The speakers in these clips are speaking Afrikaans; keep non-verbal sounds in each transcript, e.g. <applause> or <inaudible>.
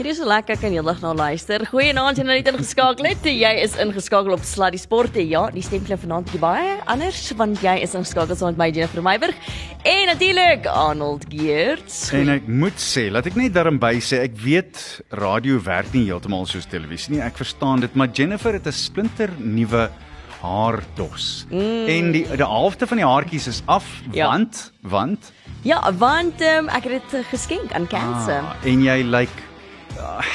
Hierdie is so lekker kan heeldag na luister. Goeienaand jy nou net ingeskakel het. Jy is ingeskakel op Sluddy Sporte. Ja, die stem klink vanaand baie anders want jy is ingeskakel saam met my Jennifer Meiburg en natuurlik Arnold Geerts. En ek moet sê, laat ek net daarin by sê, ek weet radio werk nie heeltemal soos televisie nie. Ek verstaan dit, maar Jennifer het 'n splinter nuwe haardos. Mm. En die die helfte van die haartjies is af ja. want want Ja, want um, ek het dit geskenk aan Cancer. Ah, en jy lyk like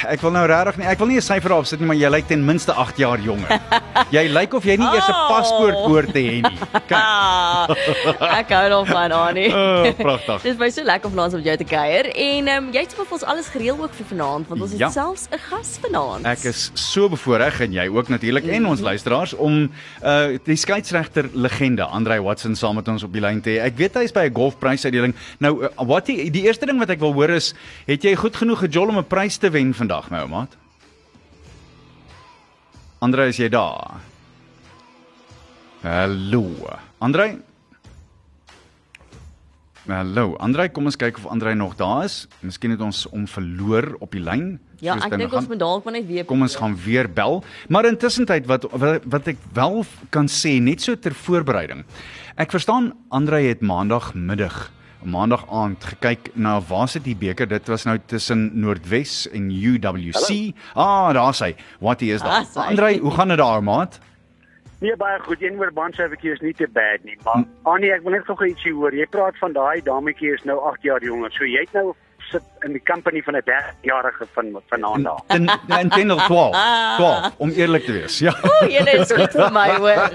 ek wil nou regtig nie, ek wil nie 'n syfer daarop sit nie, maar jy lyk ten minste 8 jaar jonger. <laughs> jy lyk of jy nie eers 'n oh. paspoort hoort te hê nie. Kyk. ek hou nog van Annie. oh, pragtig. Dis baie so lekker om langs op jou te kuier en ehm um, jy het vir ons alles gereël ook vir vanaand want ons het ja. selfs 'n gas vanaand. Ek is so bevoorreg en jy ook natuurlik mm en ons mhm. luisteraars om uh die skeieregter legende Andre Watson saam met ons op die lyn te hê. Ek weet hy is by 'n golfprysuitdeling. Nou uh, wat die, die eerste ding wat ek wil hoor is, het jy goed genoeg gejol om 'n prys te wen vandag, my ouma? Andre, is jy daar? Hallo. Andre? Hallo. Andre, kom ons kyk of Andre nog daar is. Miskien het ons hom verloor op die lyn. Ja, ek dink ons moet dalk maar net weer Kom ons gaan weer bel. Maar intussen tyd wat, wat ek wel kan sê net so ter voorbereiding. Ek verstaan Andre het maandagmiddag maandag aand gekyk na waar sit die beker? Dit was nou tussen Noordwes en UWC Hello. ah daar's hy. Wat is daar? Ah, Andre hoe gaan dit daar maat? Nee baie goed. Een oor bandservice is nie te bad nie maar hm. Annie ek wil net gou ietsie hoor. Jy praat van daai dametjie is nou 8 jaar jonger. So jy het nou sit in die company van 'n 30-jarige van vanaand daar. In in 10 of 12. 12 om eerlik te wees. Ja. O, jy is goed vir my hoor.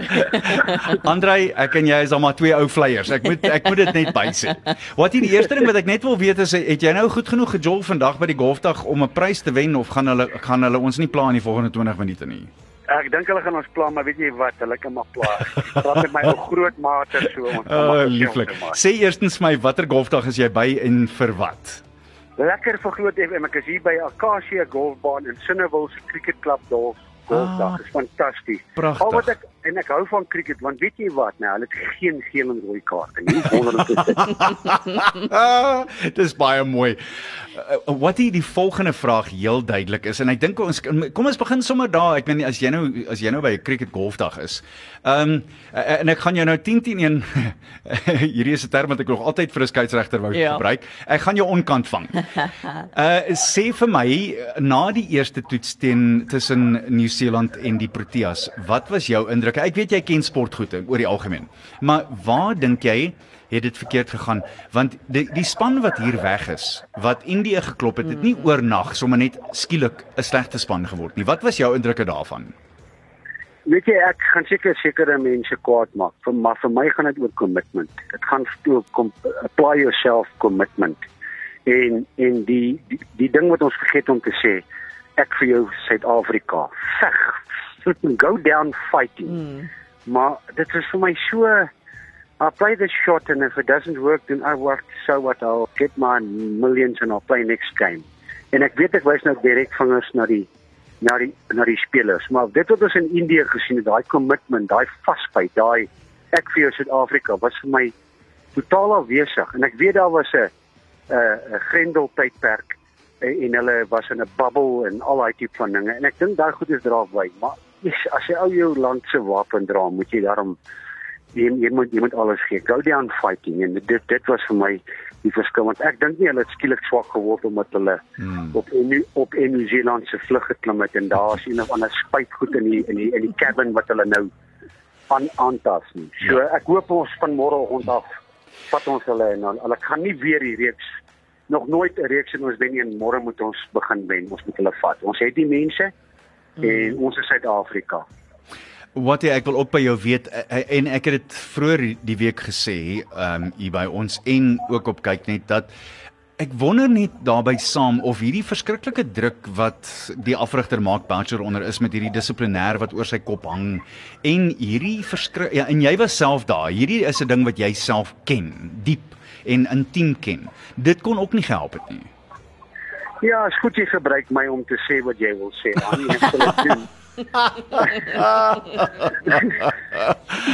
<laughs> Andrei, ek en jy is al maar twee ou vleiers. Ek moet ek moet dit net bysê. Wat die eerste ding wat ek net wil weet is het jy nou goed genoeg gejol vandag by die golfdag om 'n prys te wen of gaan hulle gaan hulle ons nie pla in die volgende 20 minute nie? Ek dink hulle gaan ons pla, maar weet jy wat, hulle kan maar pla. Praat met my <laughs> ou groot maate so ons. Oh, lieflik. Sê eerstens my watter golfdag is jy by en vir wat? Lekker vir groot FM. Ek is hier by Acacia Golfbaan in Sinnewil se cricketklub daar. Golfdag ah, is fantasties. Al wat ek en ek hou van cricket want weet jy wat nou, hulle het geen geel en rooi kaarte nie. Wonderlik is <laughs> dit. Dis baie mooi. Uh, wat die die volgende vraag heel duidelik is en ek dink ons kom ons begin sommer daar. Ek meen as jy nou as jy nou by 'n cricket golfdag is. Ehm um, en ek gaan jou nou 10 10 1 hierdie is 'n term wat ek nog altyd vir 'n skeieregter wou ja. gebruik. Ek gaan jou onkant vang. Uh <laughs> sê vir my na die eerste toets teen tussen Nieu-Seeland en die Proteas, wat was jou indruk? Ek weet jy ken sportgoed oor die algemeen. Maar waar dink jy het dit verkeerd gegaan? Want die die span wat hier weg is, wat Indië geklop het, het nie oornag sommer net skielik 'n slegte span geword nie. Wat was jou indrukke daarvan? weet jy ek gaan seker sekere mense kwaad maak vir maar vir my gaan dit oor commitment dit gaan oor kom apply yourself commitment en en die, die die ding wat ons vergeet om te sê ek vir jou Suid-Afrika veg go down fighting mm. maar dit is vir my so I play the shot and if it doesn't work then I work so what I'll get my millions and I'll play next game en ek weet ek wys nou direk vingers na die na die na die spelers. Maar dit wat ons in Indië gesien het, daai commitment, daai vasbyt, daai ek vir Suid-Afrika was vir my totaal afwesig en ek weet daar was 'n 'n Grendel tydperk en hulle was in 'n bubble en al daai tipe van dinge en ek dink daai goed is draagwy, maar as jy ou jou land se wapen dra, moet jy daarom jy, jy moet jy moet alles gee. Go down fighting en dit dit was vir my die verskil want ek dink nie hulle het skielik swak geword omdat hulle hmm. op en op in New Zealand se vlug geklim het en daar is een of ander spuitgoed in die in die in die cabin wat hulle nou aan aantas nie. So ja. ek hoop ons van môre rond af vat ons hulle en hulle kan nie weer die reeks nog nooit 'n reeks in ons wen nie en môre moet ons begin wen. Ons moet hulle vat. Ons het die mense hmm. en ons is Suid-Afrika. Wat ek wil op by jou weet eh, eh, en ek het dit vroeër die week gesê, ehm um, hier by ons en ook op kyk net dat ek wonder net daarbey saam of hierdie verskriklike druk wat die afrigter maak Bachelor onder is met hierdie dissiplinêr wat oor sy kop hang en hierdie verskrik ja en jy was self daar. Hierdie is 'n ding wat jy self ken, diep en intiem ken. Dit kon ook nie gehelp het nie. Ja, is goed jy gebruik my om te sê wat jy wil sê. Aan die doen. <laughs>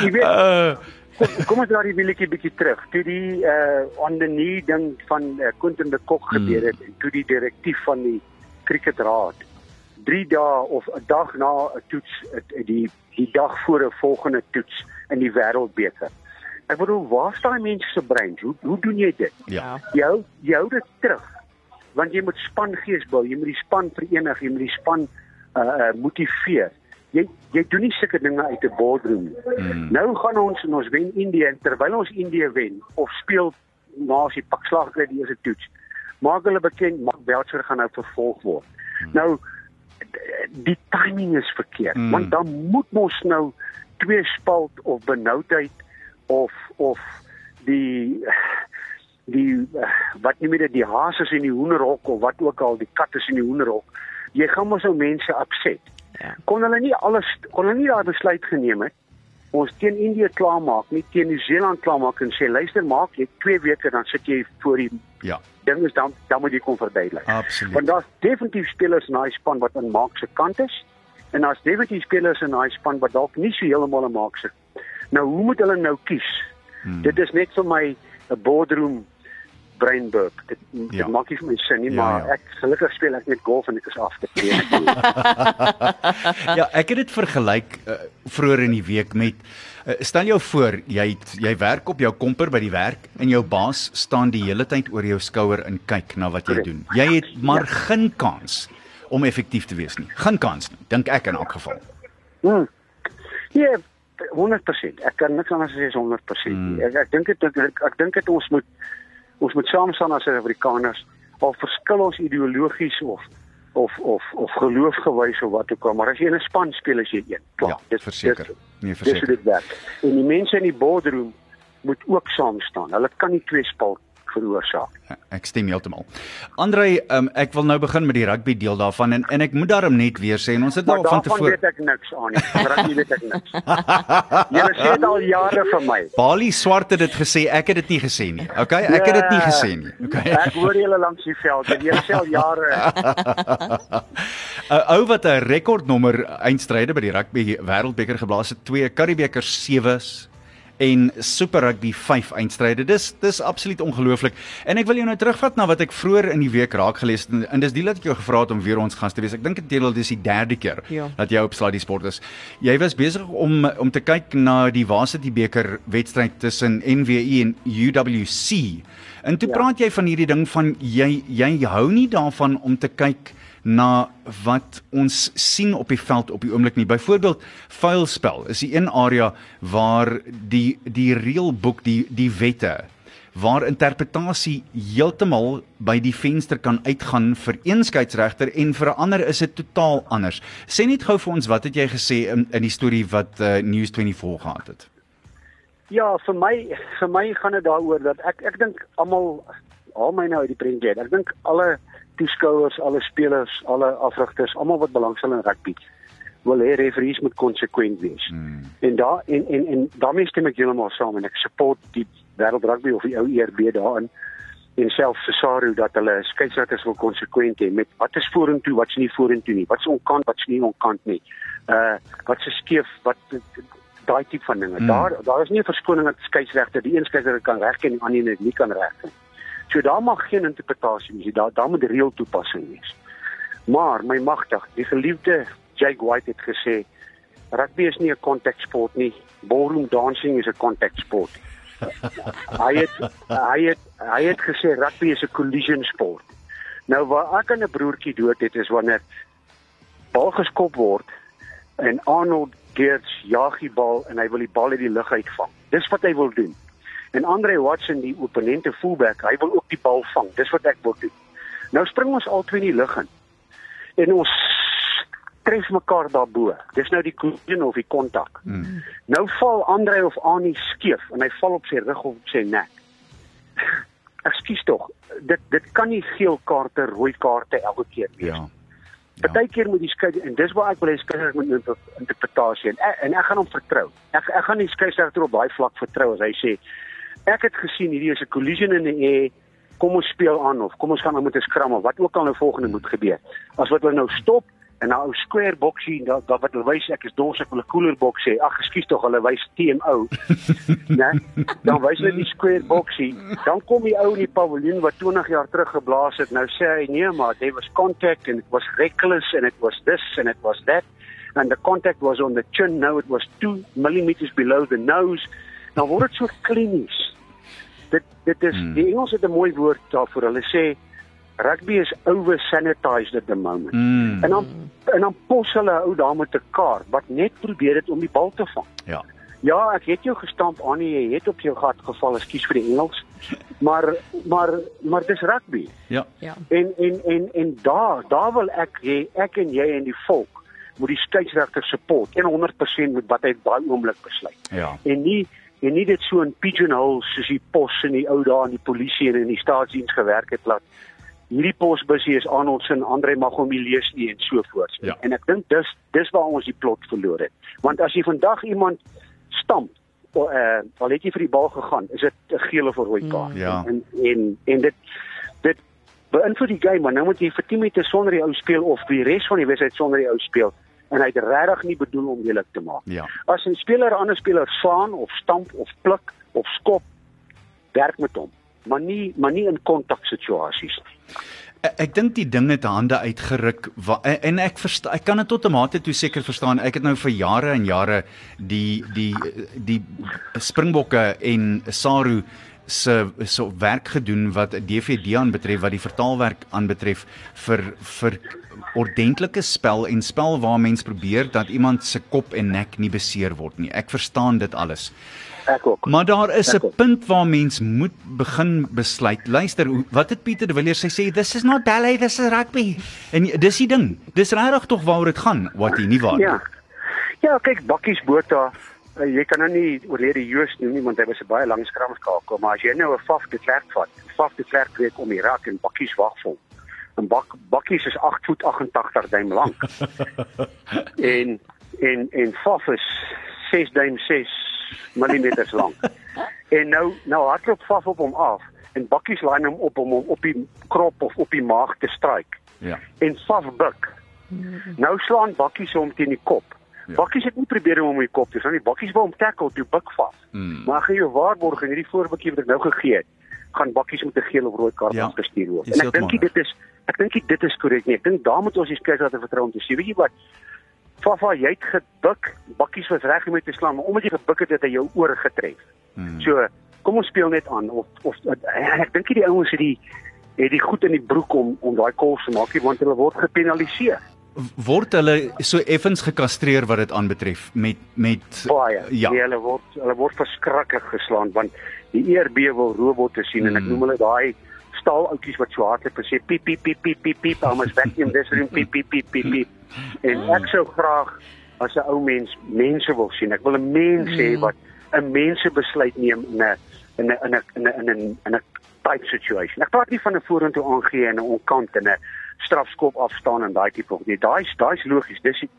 Jy weet, uh, kom ons laat die billetjie bietjie terug. Toe die uh on the knee ding van uh, Quentin de Kok gebeur het mm. en toe die direktief van die kriketraad 3 dae of 'n dag na 'n toets die die dag voor 'n volgende toets in die wêreldbeker. Ek bedoel, waar staan mense se brein? Hoe hoe doen jy dit? Ja. Jou jou dit terug. Want jy moet spangees bou, jy moet die span verenig, jy moet die span uh, uh motiveer. Jy jy doen nie sulke dinge uit 'n boardroom nie. Hmm. Nou gaan ons en ons wen Indië en terwyl ons Indië wen of speel na as die pak slag kry die eerste toets. Maak hulle bekend, Mark Belcher gaan nou vervolg word. Hmm. Nou die timing is verkeerd mm. want dan moet mos nou twee spalt of benoudheid of of die die wat nie meer die haas is in die hoenderhok of wat ook al die kat is in die hoenderhok jy gaan mos ou mense opset ja. kon hulle nie alles kon hulle nie daai besluit geneem het ons teen Indië klaarmaak nie teen Nieu-Seeland klaarmaak en sê luister maak jy 2 weke dan sit jy voor die ja ding is dan dan moet jy kon verduidelik. Absoluut. Want daar's definitief spelers in daai span wat in maak se kant is en daar's definitief spelers in daai span wat dalk nie so heeltemal in maak se. Nou hoe moet hulle nou kies? Hmm. Dit is net vir my 'n boardroom brainburg. Dit, ja. dit maak nie vir my sin nie, ja, maar ja. ek gelukkig speel ek net golf en ek is af te <laughs> tree. ja, ek het dit vergelyk uh, vroeër in die week met Uh, stel jou voor, jy het, jy werk op jou komper by die werk en jou baas staan die hele tyd oor jou skouer en kyk na wat jy doen. Jy het maar ja. geen kans om effektief te wees nie. Geen kans nie, dink ek in elk geval. Hmm. Ja, 100%. Ek kan niks anders sê as 100%. Hmm. Ek ek dink dit ek, ek dink dit ons moet ons moet saam staan as Suid-Afrikaners al verskil ons ideologies of of of of geloofsgewys of wat ook al, maar as jy in 'n span speel as jy een. Klaar. Ja, dis verseker. Nee, verseker. Dis dit werk. En die mense in die boardroom moet ook saam staan. Hulle kan nie twee spalt veroorsaak. Ja, ek stem heeltemal. Andre, um, ek wil nou begin met die rugby deel daarvan en en ek moet daarom net weer sê en ons het nou van tevore weet ek niks aan nie. Rugby weet ek niks. <laughs> Jy sê dit al jare vir my. Bali swart het dit gesê, ek het dit nie gesê nie. Okay, ek het dit nie gesê nie. Okay. <laughs> Ek hoor julle langs die veld, jy sê al jare. <laughs> 'n Ou wat 'n rekordnommer eindstryde by die rugby wêreldbeker geblaas het, twee Karibeker 7s en Super Rugby 5 eindstryde. Dis dis absoluut ongelooflik. En ek wil jou nou terugvat na wat ek vroeër in die week raak gelees het en, en dis die dat ek jou gevra het om weer ons gas te wees. Ek dink dit is die derde keer ja. dat jy op Sluddy Sport is. Jy was besig om om te kyk na die Varsity beker wedstryd tussen NWI en UWC. En toe ja. praat jy van hierdie ding van jy jy hou nie daarvan om te kyk na wat ons sien op die veld op die oomblik nie. Byvoorbeeld vuilspel is die een area waar die die reëlboek, die die wette waar interpretasie heeltemal by die venster kan uitgaan vir een skeieregter en vir 'n ander is dit totaal anders. Sê net gou vir ons wat het jy gesê in in die storie wat uh, News 24 gehad het? Ja, vir my vir my gaan dit daaroor dat ek ek dink almal al my nou uit die prentjie. Ek dink alle toeskouers, alle spelers, alle afrigters, almal wat belangstel in rugby wil hê referees moet konsekwent wees. Hmm. En daar en en en daarmee stem ek heeltemal saam en ek support die wêreld rugby of die ou ERB daarin en self Cesaro dat hulle skeieregters wil konsekwent hê met wat is vorentoe, wat's nie vorentoe nie, wat's onkant, wat's nie onkant nie. Uh wat se skeef, wat daai tipe van dinge. Hmm. Daar daar is nie 'n verskoning dat skeieregter die een skeieregter kan regken en die ander nie kan regken. So daar mag geen interpretasie wees. Daar daar moet reël toepassing wees. Maar my magtig, die geliefde Jake White het gesê rugby is nie 'n contact sport nie. Ballroom dancing is 'n contact sport. <laughs> hy het hy het hy het gesê rugby is 'n collision sport. Nou waar ek 'n broertjie dood het is wanneer bal geskop word en Arnold Geerts jag die bal en hy wil die bal uit die lug uitvang. Dis wat hy wil doen. En Andre Watson, die opponente fullback, hy wil ook die bal vang. Dis wat ek wil doen. Nou spring ons albei in die lug in. En ons tref mekaar daarbo. Dis nou die collision of die kontak. Hmm. Nou val Andre of Annie skeef en hy val op sy rug of op sy nek. Ekskuus tog. Dit dit kan nie geel kaarte, rooi kaarte elke keer wees. Ja. Ja. Partykeer moet die skei en dis waar ek wil hê skei moet interpretasie en ek, en ek gaan hom vertrou. Ek ek gaan die skei regter op daai vlak vertrou as hy sê ek het gesien hierdie is 'n collision in die air. Kom ons speel aan of kom ons gaan nou met 'n skram of wat ook al nou volgende moet gebeur. As wat hulle nou stop en nou square boksie daar da, wat hulle wys ek is dors ek wil 'n cooler boks hê. Ag, ekskuus tog, hulle wys TMO. <laughs> né? Dan wys hulle die square boksie. Dan kom die ou in die paviljoen wat 20 jaar terug geblaas het. Nou sê hy nee, maar there was contact and it was reckless and it was this and it was that and the contact was on the chin. Now it was 2 millimeters below the nose. Nou word dit so klinies. Dit dit is hmm. die Engels het 'n mooi woord daarvoor. Hulle sê rugby is over sanitized at the moment. Mm. En dan en dan pos hulle ou daar met 'n kaart wat net probeer dit om die bal te vang. Ja. Ja, ek het jou gestamp aan jy het op jou gat geval, ekskuus vir die Engels. Maar maar maar dis rugby. Ja. Ja. En en en en daar, daar wil ek hê ek en jy en die volk moet die skeieregter support 100% met wat hy daai oomblik besluit. Ja. En nie en nie dit so in pigeonholes soos die pos en die ou daar in die polisie en in die staatsdiens gewerk het laat hierdie posbusie is Arnold se en Andre mag hom nie lees nie en so voort. Ja. En ek dink dis dis waar ons die plot verloor het. Want as jy vandag iemand stamp of uh al het jy vir die bal gegaan, is dit 'n geel of 'n rooi kaart. Mm. Ja. En en en dit dit beïnvloed die game, maar nou moet jy vir 10 minute sonder die ou speel of die res van die wedstryd sonder die ou speel en hy het regtig nie bedoel om lelik te maak. Ja. As 'n speler ander speler slaan of stamp of pluk of skop, werk met hom, maar nie maar nie in kontaksituasies nie. Ek, ek dink die ding het hande uitgeruk wa, en, en ek verstaan ek kan dit tot 'n mate toe seker verstaan. Ek het nou vir jare en jare die die die Springbokke en Saru se so werk gedoen wat DVD aanbetref wat die vertaalwerk aanbetref vir vir ordentlike spel en spel waar mens probeer dat iemand se kop en nek nie beseer word nie. Ek verstaan dit alles. Ek ook. Maar daar is 'n punt waar mens moet begin besluit. Luister, wat het Pieter de Villiers sy sê, this is not ballet, this is rugby. En dis die ding. Dis regtig tog waaroor dit gaan, wat jy nie waar nie. Ja. Ja, kyk Bakkies Botha, uh, jy kan nou nie oorlede Joos noem nie want hy was 'n baie lang skramskakel, maar as jy nou 'n Faf de Klerk vat, Faf de Klerk breek om die rak en Bakkies wag hom. En Bak Bakkies is 8 voet 88 duim lank. <laughs> en en en Faf is 6 duim 6 millimeters lank. En nou nou hardloop Faf op hom af en Bakkies laai hom op om hom op die krop of op die maag te stryk Ja. en Faf buk. Nou slaan Bakkies hom teen die kop. Ja. Bakkies het nie probeer om hom in die kop te slaan nie. Bakkies wou hom tackle toe buk Faf. Mm. Maar gaan jou waarborg in hierdie voorbeeldjie wat ek nou gegee het, gaan Bakkies met 'n geel of rooi kaart Ja, afgestuur word. En ek dink dit is ek dink dit is korrek nie. Ek dink daar moet ons die skeieregter vertrou om te sê, weet jy wat? Fafa, jy het gebuk. Bakkies was reg om jou te slaan, maar omdat jy gebuk het, het hy jou oor getref. Mm. So, kom ons speel net aan of of en ek dink nie die ouens het die het die goed in die broek om om daai calls te maak want hulle word gepenaliseer. Word hulle so effens gekastreer wat dit aanbetref met met Baie. Ja. Nee, hulle word hulle word verskriklik geslaan want die ERB wil robotte sien en ek Mm. noem hulle daai staaloutjies wat so hardloop en sê piep piep piep piep piep piep, almal vacuum this room piep piep piep piep piep. En ek sou graag as 'n ou mens mense wil sien. Ek wil 'n mens hê wat 'n mense besluit neem in in 'n in 'n in 'n in 'n in 'n tight situation. Ek praat nie van 'n vorentoe aangee en 'n onkant en 'n strafskop afstaan en daai tipe goed nie. Daai's daai's logies. Dis die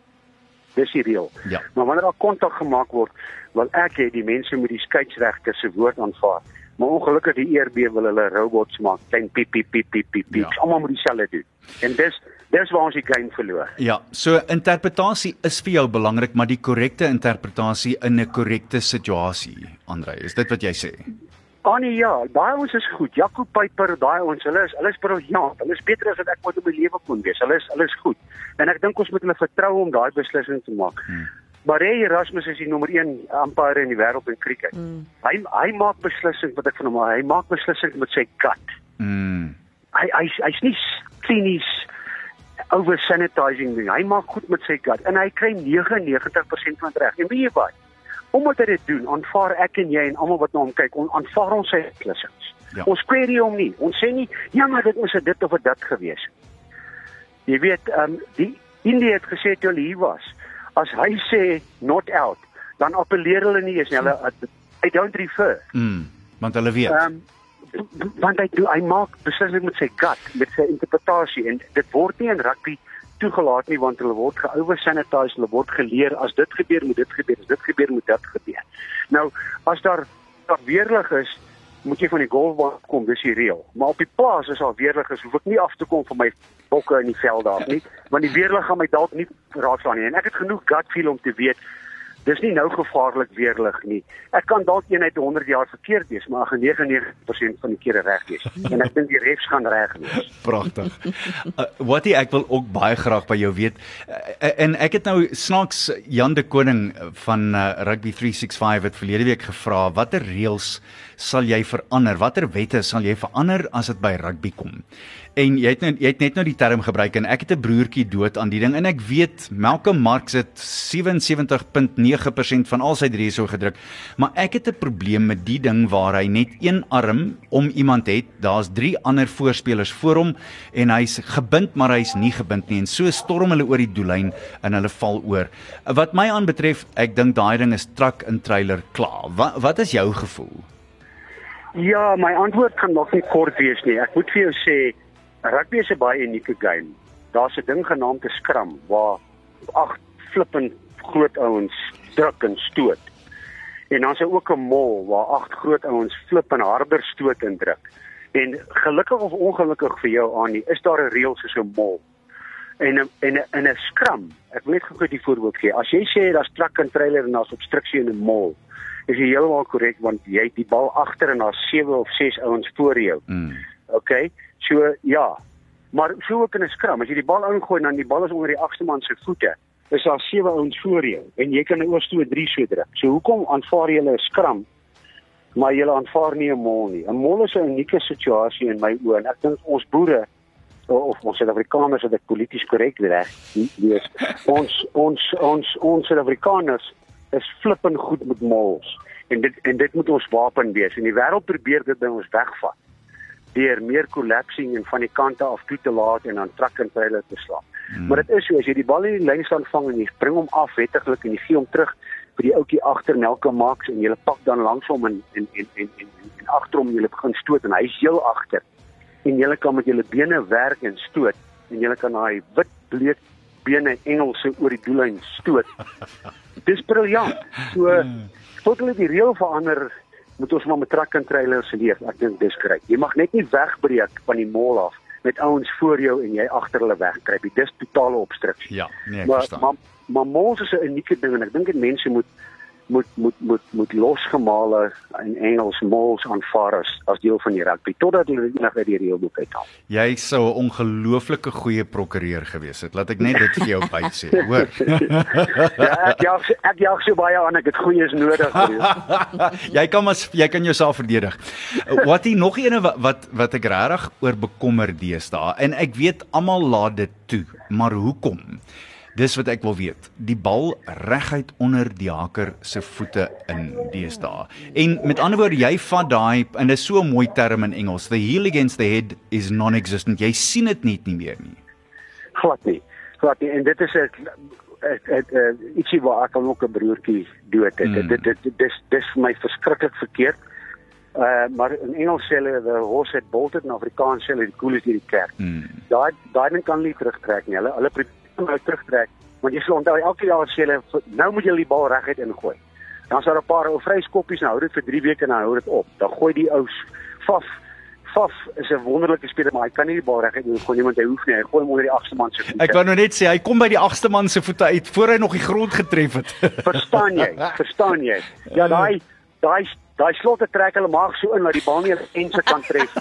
dis die reël. Ja. Maar wanneer daar kontak gemaak word, wil ek hê die mense moet die skeieregter se woord aanvaar. Maar ongelukkig die ERB wil hulle robots maak, klein piep piep piep piep piep. piep. Ja. Almal moet dieselfde doen. En dis dis waar ons die game verloor. Ja, so interpretasie is vir jou belangrik, maar die korrekte interpretasie in 'n korrekte situasie, Andre, is dit wat jy sê? Annie ja, daai ons is goed. Jaco Piper, daai ons, hulle is hulle is briljant. Hulle is beter as wat ek ooit in my lewe kon wees. Hulle is hulle is goed. En ek dink ons moet hulle vertrou om daai beslissing te maak. Hmm. Barry Erasmus is die nommer 1 umpire in die wêreld in cricket. Mm. Hy hy maak beslissings wat ek van hom hou. Hy maak beslissings met sy gut. Mm. hy hy hy's nie klinies over sanitizing nie. Hy maak goed met sy gut en hy kry 99% van reg. En weet jy wat? Omdat hy dit doen, aanvaar ek en jy en almal wat na hom kyk, on, aanvaar ons sy beslissings. Ja. Ons query hom nie. Ons sê nie ja, maar dit 'n dit of 'n dat gewees. Jy weet, ehm um, die India het gesê toe hulle hier was, as hy sê not out, dan appeleer hulle nie eens nie. Hulle I don't refer. Mm. Want hulle weet. Ehm um, want hy doen hy maak beslissings met sy gut, met sy interpretasie en dit word nie in rugby toegelaat nie want hulle word ge-oversanitize, hulle word geleer as dit gebeur moet dit gebeur, as dit gebeur moet dit gebeur. Nou as daar daar weerlig is moet jy van die golfbaan kom, dis die reël. Maar op die plaas is al weerlig is, hoef ek nie af te kom van my bokke in die veld daar nie, want die weerlig gaan my dalk nie raadslaan nie. En ek het genoeg gut feel om te weet dis nie nou gevaarlik weerlig nie. Ek kan dalk eenheid 100 jaar verkeerd wees, maar 99% van die kere reg wees. En ek dink die refs gaan reg wees. <laughs> Pragtig. Uh, wat ek wil ook baie graag by jou weet. Uh, en ek het nou snaaks Jan de Koning van uh, Rugby 365 het verlede week gevra watter reëls sal jy verander? Watter wette sal jy verander as dit by rugby kom? En jy het net jy het net nou die term gebruik en ek het 'n broertjie dood aan die ding en ek weet Malcolm Marx het 77.9% van al sy drie so gedruk. Maar ek het 'n probleem met die ding waar hy net een arm om iemand het. Daar's drie ander voorspelers voor hom en hy's gebind maar hy's nie gebind nie en so storm hulle oor die doellyn en hulle val oor. Wat my aanbetref, ek dink daai ding is truck en trailer klaar. Wat wat is jou gevoel? Ja, my antwoord kan nog nie kort wees nie. Ek moet vir jou sê rugby is 'n baie unieke game. Daar's 'n ding genaamd 'n scrum waar ag flippend groot ouens druk en stoot. En dan's ook 'n mol waar agt groot ouens flip en harder stoot en druk. En gelukkig of ongelukkig vir jou aan nie, is daar 'n reël soos 'n mol. En en in 'n scrum, ek wil net gou die voorbeeld gee. As jy sê daar's truck en trailer en daar's obstruksie in 'n mol, is jy heeltemal korrek want jy het die bal agter en daar's 7 of 6 ouens voor jou. Mm. OK. So ja. Maar so ook in 'n skram, as jy die bal ingooi dan die bal is onder die agste man se voete, is daar sewe ouens voor jou en jy kan oor toe 3 so druk. So hoekom aanvaar jy 'n skram? Maar jy aanvaar nie 'n mol nie. 'n Mol is 'n unieke situasie in my oë en ek dink ons boere of ons Suid-Afrikaners het dit polities korrek reg. Wees ons ons ons ons Suid-Afrikaners is flippend goed met mols en dit en dit moet ons wapen wees en die wêreld probeer dit by ons wegvat deur meer collapsing en van die kante af toe te laat en dan trek en trailer te slaan. Hmm. Maar dit is so as jy die bal in die lyn staan vang en jy bring hom af wettiglik en jy gee hom terug vir die ouetjie agter Nelke Max en jy pak dan langs hom en en en en en, en, en agter hom jy begin stoot en hy's heel agter. En jy kan met jou bene werk en stoot en jy kan daai wit bleek bene Engelse oor die doellyn stoot. <laughs> Dis briljant. So <laughs> hmm. tot hulle die reël verander moet ons maar met truck en trailers leef. Ek dink dis reg. Jy mag net nie wegbreek van die mall af met ouens voor jou en jy agter hulle wegkruip. Dis totale obstruksie. Ja, nee, ek verstaan. Maar maar, maar malls is 'n unieke ding en ek dink dit mense moet moet moet moet moet losgemale in Engels malls aanvaar as as deel van die rugby totdat hulle nog uit die reëlboek uithaal. Jy sou 'n ongelooflike goeie prokureur gewees het. Laat ek net dit vir jou bysê, hoor. <laughs> ja, ek jag ek jag so baie aan ek het goeies nodig. <laughs> jy kan mas jy kan jouself verdedig. Wat hier nog eene wat wat, wat ek regtig oor bekommer deesdae en ek weet almal laat dit toe, maar hoekom? Dis wat ek wil weet. Die bal reguit onder die haker se voete in deesdae. En met ander woorde, jy vat daai en dit is so 'n mooi term in Engels. The heel against the head is non-existent. Jy sien dit net nie meer nie. Glad nie. Glad nie. En dit is 'n ek ek ietsie waar ek ook 'n broertjie dood het. Mm. Dit dit dis dis vir my verskriklik verkeerd. Uh maar in Engels sê hulle the horse had bolted en Afrikaans sê hulle die koel is hier die kerk. Mm. Daai daai ding kan nie terugtrek nie. Hulle hulle nou terugtrek want jy sal onthou elke jaar sê hulle nou moet jy die bal reguit ingooi. Dan sal 'n paar ou vryskoppies nou hou dit vir 3 weke en dan hou dit op. Dan gooi die ou Faf Faf is 'n wonderlike speler maar hy kan nie die bal reguit ingooi niemand hy hoef nie. Hy gooi hom onder die agste man se voete. Ek wou nou net sê hy kom by die agste man se voete uit voor hy nog die grond getref het. Verstaan jy? <laughs> Verstaan jy? Ja daai daai daai slotte trek hulle maag so in dat die bal nie ense kan tref.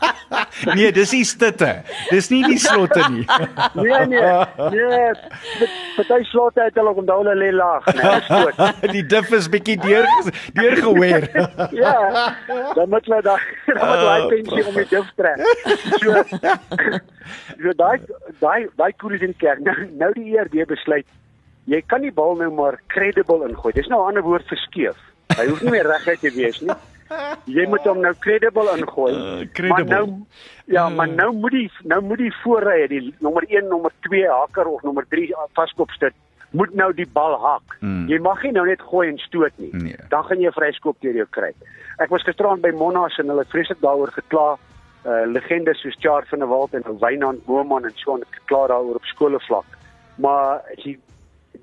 <laughs> nee, dis nie stitte. Dis nie die slotte nie. <laughs> nee nee. Nee, party slotte het hulle onthou hulle lê laag, nee, <laughs> die dif is bietjie deur deurgeweer. ja. Dan moet hulle daai daai pensie om die dif trek. So so daai daai daai koeries in kerk. Nou nou die ERD besluit jy kan die bal nou maar credible ingooi. Dis nou 'n ander woord vir skeef. Hy hoef nie meer reguit te wees nie. Jy moet hom nou credible ingooi. Uh, maar nou ja, uh. maar nou moet die nou moet die voorrye, die nommer 1, nommer 2 haker of nommer 3 vaskop sit, moet nou die bal hak. Mm. Jy mag nie nou net gooi en stoot nie. Nee. Dan gaan jy 'n vryskop deur jou kry. Ek was gisterand by Monas en hulle het vreeslik daaroor gekla. Uh legendes soos Chart van der Walt en Wynand Booman en so 'n klaar daaroor op skoolvlak. Maar die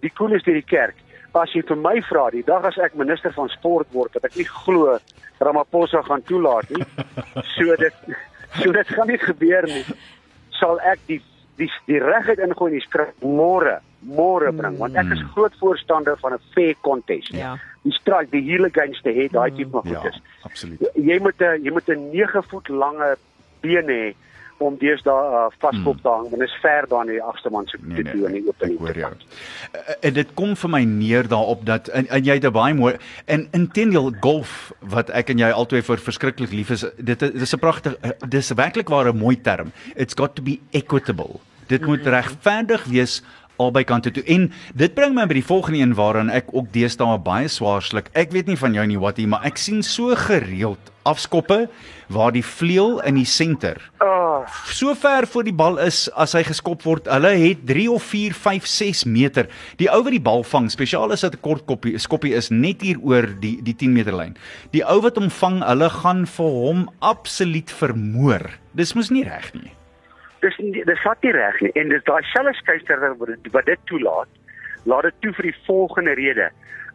die koel is deur die kerk as jy vir my vra die dag as ek minister van sport word dat ek nie glo Ramaphosa gaan toelaat nie. <laughs> So dit so dit gaan nie gebeur nie. Sal ek die die die regheid ingooi in die skrif môre môre bring want ek is groot voorstander van 'n fair contest. Ja. Die strike, die hele games te hê, daai tipe van Ja, goedes. absoluut. Jy moet 'n jy moet 'n 9 voet lange been hê om deesdae uh, vaskop te hang, dit is ver daar in die agste man se. Nee, nee, nee, toe in die open. ek hoor jou. Uh, En dit kom vir my neer daarop dat en, en jy het 'n baie mooi en intendeel golf wat ek en jy albei vir verskriklik lief is. Dit is- dit is 'n pragtig dis werklik waar 'n mooi term. It's got to be equitable. Dit moet regverdig wees albei kante toe. En dit bring my by die volgende een waaraan ek ook deesdae baie swaar sluk. Ek weet nie van jou nie wat hier, maar ek sien so gereeld afskoppe waar die vleuel in die senter Ah, so ver voor die bal is as hy geskop word. Hulle het 3 of 4, 5, 6 meter. Die ou wat die bal vang, spesiaal as dit 'n kort koppie, skoppie is net hier oor die die 10 meter lyn. Die ou wat hom vang, hulle gaan vir hom absoluut vermoor. Dis mos nie reg nie. Dis nie- dis vat nie reg nie en dis daai selfe skeister wat dit- wat dit toelaat. Laat dit toe vir die volgende rede.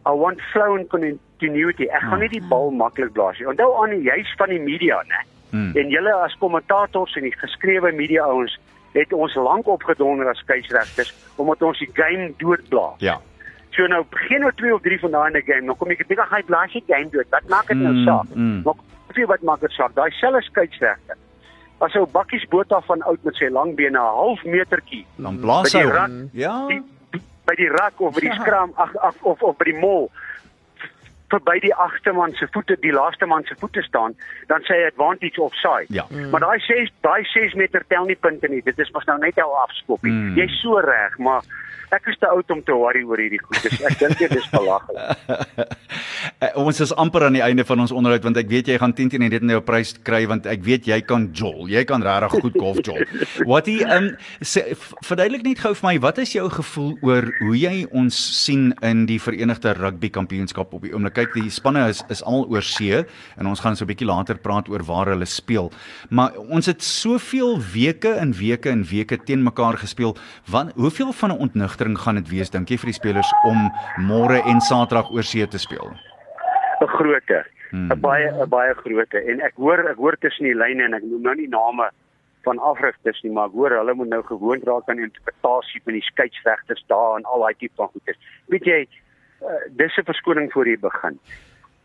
I want flow and continuity. Ek gaan nie die bal maklik blaas nie. Onthou aan juis van die media, né? Hmm. En julle as kommentators en die geskrewe media ouens het ons lank opgedonder as skeieregters omdat ons die game doodblaas. Ja. So nou begin nou 2 of 3 van daai in die game, dan kom ek dink hy blaas die game dood. Wat maak dit nou Mm, saak? mm. Maar weet wat maak dit saak? Daai selfe skeieregter. As ou bakkies Botha van oud met sy lang bene 'n half metertjie Dan blaas hy rak- Ja. by die rak of by die Ja. skram ag ag of of by die mol verby die agste man se voete, die laaste man se voete staan, dan sê hy advantage offside. Ja. Maar daai 6 daai 6 meter tel nie punte nie. Dit is mos nou net 'n afskoppie. Mm. Jy's so reg, maar ek is te oud om te worry oor hierdie goed. Dus ek dink dit is belaglik. Uh, <laughs> ons is amper aan die einde van ons onderhoud want ek weet jy gaan 10 teen dit nou 'n prys kry want ek weet jy kan jol. Jy kan regtig goed golf jol. <laughs> Wat jy um sê verduidelik net gou vir my, wat is jou gevoel oor hoe jy ons sien in die Verenigde Rugby Kampioenskap op die oomblik? Kyk, die spanne is is almal oor see en ons gaan so 'n bietjie later praat oor waar hulle speel. Maar ons het soveel weke en weke en weke teen mekaar gespeel. Wat hoeveel van 'n ontnigtering gaan dit wees dink jy vir die spelers om môre en Saterdag oor see te speel? 'n Groote. Hmm. 'n Baie 'n baie groote en ek hoor ek hoor tussen die lyne en ek noem nou nie name van afrigters nie, maar ek hoor hulle moet nou gewoond raak aan die interpretasie van die skeieregters daar en al daai tipe van goedes. Weet jy, uh, dis 'n verskoning voor jy begin.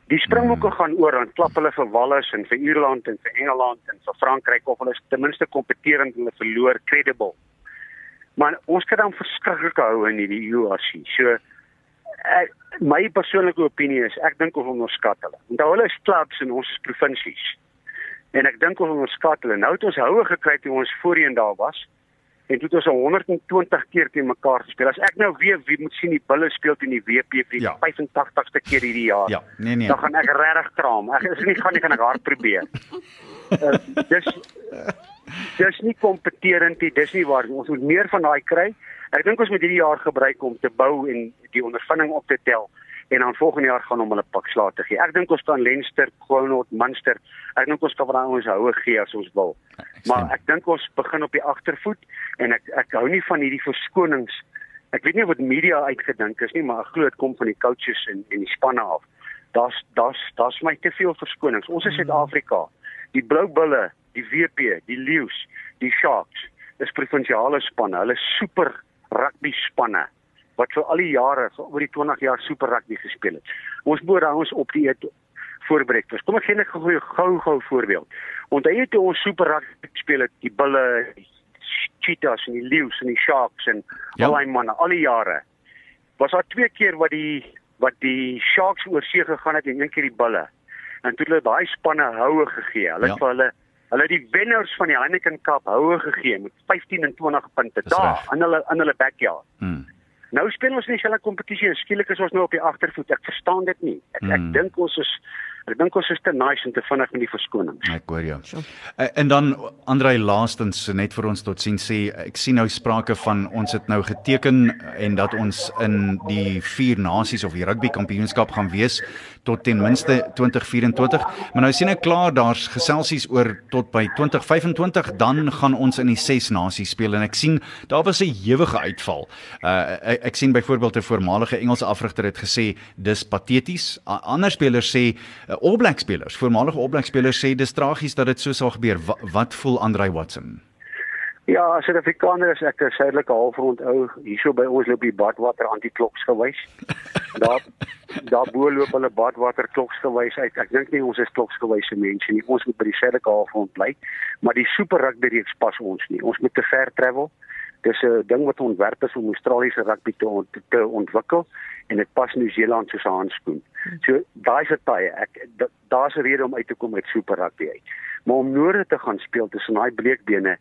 Die Springbokke gaan oor dan klap hulle vir Wallis en vir Ierland en vir Engeland en vir Frankryk of hulle is ten minste kompeterend hulle verloor credible. Maar ons kan dan verskriklik hou in hierdie URC. So ek, my persoonlike opinie is ek dink ons onderskat hulle. Onthou hulle is clubs en ons provinsies. En ek dink ons onderskat hulle. Nou het ons houe gekry toe ons voorheen daar was. En toe het ons 120 keer teen mekaar gespeel. As ek nou weer wie moet sien die bulle speel teen die WP vir die Ja. 85ste keer hierdie jaar. Ja, nee nee. Dan gaan ek regtig kraam. Ek is nie gaan nie gaan ek hard probeer. Uh, <laughs> dis dis nie kompeterend nie. Dis nie waar ons moet meer van daai kry. Ek dink ons moet hierdie jaar gebruik om te bou en die ondervinding op te tel en dan volgende jaar gaan om hulle pak slaag te gee. Ek dink ons kan Leinster, Groenewald, Munster, ek dink ons kan van ons houe gee as ons wil. Maar ek dink ons begin op die agtervoet en ek ek hou nie van hierdie verskonings. Ek weet nie wat media uitgedink is nie, maar ek glo dit kom van die coaches en en die spanne af. Daar's daar's daar's my te veel verskonings. Ons is Suid-Afrika. Die Blou Bulle, die WP, die Lions, die Sharks is provinsiale spanne. Hulle super rugby spanne wat vir al die jare, vir oor die 20 jaar super rugby gespeel het. Ons moet daar ons op die eet voorbereid was. Kom ek gee net gou gou gou voorbeeld. Onthou jy toe ons super rugby gespeel het, die Bulle, die Cheetahs en die Lions en die Sharks en Ja. al daai manne al die jare. Was daar twee keer wat die wat die Sharks oor see gegaan het en een keer die Bulle. En toe hulle daai spanne houe gegee. Hulle Ja. vir hulle hulle het die wenners van die Heineken Cup houe gegee met 15 en 20 punte Dis daar reg. in hulle in hulle backyard. Hmm. Nou speel ons in dieselfde kompetisie en skielik is ons nou op die agtervoet. Ek verstaan dit nie. Ek, ek Hmm. dink ons is ek dink ons is te nice en te vinnig met die verskonings. Ek hoor jou. Eh, En dan Andrei laastens net vir ons tot sien sê ek sien nou sprake van ons het nou geteken en dat ons in die vier nasies of die rugby kampioenskap gaan wees tot ten minste 2024. Maar nou sien ek klaar daar's geselsies oor tot by 2025 dan gaan ons in die ses nasies speel en ek sien daar was 'n ewige uitval. Uh ek, ek sien byvoorbeeld 'n voormalige Engelse afrigter het gesê dis pateties. A- Ander spelers sê uh, All Black spelers, voormalige All Black spelers sê dis tragies dat dit so sou gebeur. Wat, wat voel Andre Watson? Ja, as Suid-Afrikaner is ek 'n suidelike halfrond ou. Hierso by ons loop die badwater anti-kloks gewys. <laughs> Daar daar bo loop hulle badwater kloks gewys uit. Ek dink nie ons is kloks gewyse mense nie. Ons moet by die suidelike halfrond bly. Maar die super rugby reeks pas ons nie. Ons moet te ver travel. Dis 'n ding wat ontwerp is om Australiese rugby te, ont te ontwikkel en dit pas Nieu-Seeland soos 'n handskoen. So daai se tye. Ek daar's 'n rede om uit te kom met super rugby uit. Maar om noorde te gaan speel tussen daai bleekbene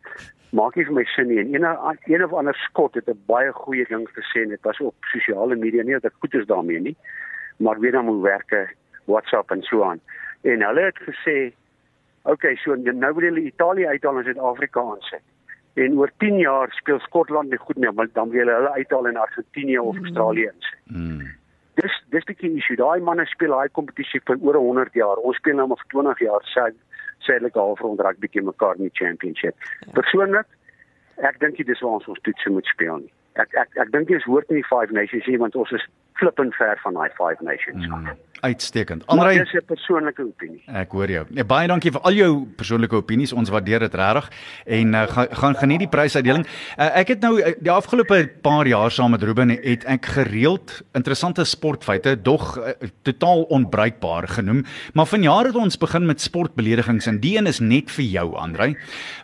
maak nie vir my sin nie. En een, een of ander skot het 'n baie goeie ding gesê en dit was op sosiale media nie dat ek goed is daarmee nie. Maar weer dan moet werk WhatsApp en so aan. En hulle het gesê, "Oké, okay, so nou wil hulle Italië uithaal en Suid-Afrika aansit." En oor 10 jaar speel Skotland nie goed nie, maar dan wil hulle hulle uithaal in Argentinië of Australië insit. Mm. Dis dis die key issue. Daai manne speel daai kompetisie vir oor 100 jaar. Ons speel nou maar vir 20 jaar. Sy sêdelik halfrond rugby teen mekaar in die championship. Persoonlik, ek dink dit is waar ons ons toetse moet speel nie. Ek ek ek dink dit is hoort nie Five Nations nie want ons is flippend ver van daai Five Nations. Mm. Uitstekend. Andre, dis 'n persoonlike opinie. Ek hoor jou. Nee, baie dankie vir al jou persoonlike opinies. Ons waardeer dit regtig en uh, gaan gaan geniet die prysuitdeling. Uh, ek het nou uh, die afgelope paar jaar saam met Ruben het ek gereeld interessante sportfeite dog uh, totaal onbruikbaar genoem, maar vanjaar het ons begin met sportbeledigings en die een is net vir jou, Andre.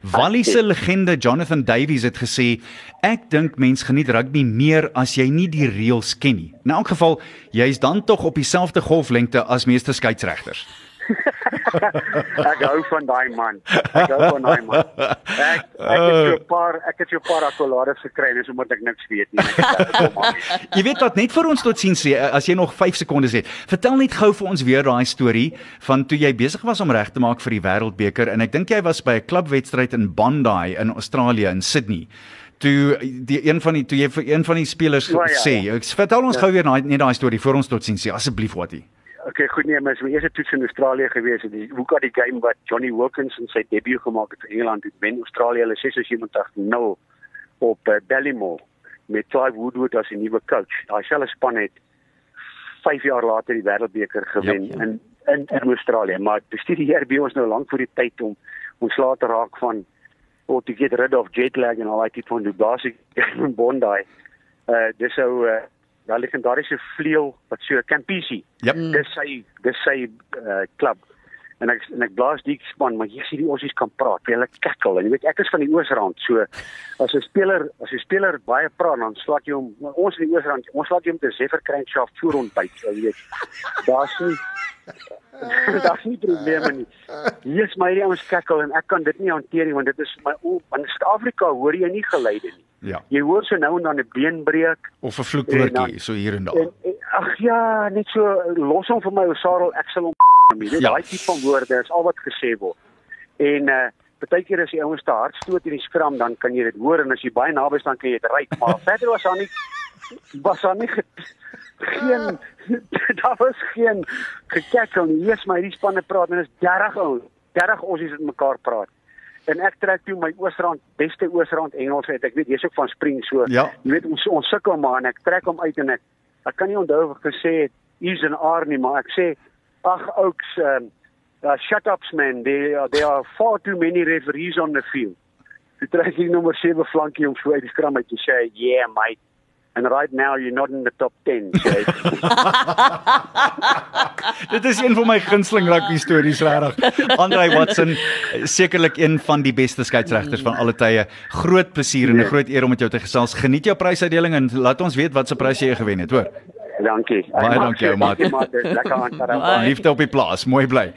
Wally se legende Jonathan Davies het gesê, "Ek dink mens geniet rugby meer as jy nie die reëls ken nie." In elk geval, jy's dan tog op dieselfde golflengte as meeste skeieregters. <laughs> ek hou van daai man. Ek hou van daai man. Ek ek het so 'n paar ek het so 'n paar akkolades gekry en dis omdat ek niks weet nie. <laughs> jy weet wat net vir ons tot sien sê as jy nog 5 sekondes het. Vertel net gou vir ons weer daai storie van toe jy besig was om reg te maak vir die Wêreldbeker en ek dink jy was by 'n klubwedstryd in Bondi in Australië in Sydney toe die een van die toe jy vir een van die spelers ja, ja, sê, ja. vertel ons ja. gou weer net daai storie voor ons tot sien sê asseblief wat jy. Okay, goed nee, maar my eerste toets in Australië gewees het. Die hoe got die game wat Johnny Wilkinson sy debuut gemaak het vir Engeland het wen Australië hulle 86-0 op uh, Ballymore met Clive Woodward as die nuwe coach. Daai selfe span het 5 jaar later die Wêreldbeker gewen yep, yep. in in in Australië, maar bestudeer by ons nou lank voor die tyd om ons laat raak van or to get rid of jet lag en al daai tipe van basiese in Bondi. Uh dis ou uh daai legendariese vleuel wat so Campisi. Yep. Dis sy dis sy uh klub. En ek en ek blaas die span, maar hier sien die ossies kan praat. Hulle kekkel en jy weet ek is van die Oosrand. So as 'n speler, as 'n speler baie praat dan slaat jy hom ons in die Oosrand, ons slaat jy hom te Zeffer Crankshaft voor ontbyt, jy weet. Daar's nie <laughs> Daar's nie probleme nie. Hier is my die ouens kekkel en ek kan dit nie hanteer nie want dit is my o, in Suid-Afrika hoor jy nie geluide nie. Ja. Jy hoor so nou en dan 'n been breek of 'n vloekwoordjie so hier en daar. Ag ja, net so los hom vir my ou Sarel, ek sal hom. <laughs> Dit ja. daai tipe van woorde is al wat gesê word. En uh partykeer as die ouens te hard stoot in die skram dan kan jy dit hoor en as jy baie naby staan kan jy dit ry, maar <laughs> verder was daar nie was daar nie geen <laughs> daar was geen gekekkel nie. Eers my hierdie spanne praat en is 30 ou, 30 ossies wat mekaar praat. En ek trek toe my Oosrand, beste Oosrand Engels uit. Ek weet jy's ook van Spring so. Ja. Jy weet ons ons sukkel maar en ek trek hom uit en ek ek kan nie onthou of ek gesê het is en are nie, maar ek sê ag ouks um, uh, shut ups man, they are, they are far too many referees on the field. Ek trek hier nommer 7 flankie om so uit die skram uit te sê, yeah mate and right now you're not in the top 10 <laughs> Dit is een van my gunsteling rugby stories regtig. Andre Watson sekerlik een van die beste skeieregters van alle tye. Groot plesier en 'n groot eer om met jou te gesels. Geniet jou prysuitdeling en laat ons weet wat se prys jy gewen het, hoor. Dankie. Baie dankie, maat. Lekker aan. Liefde op die plaas. Mooi bly.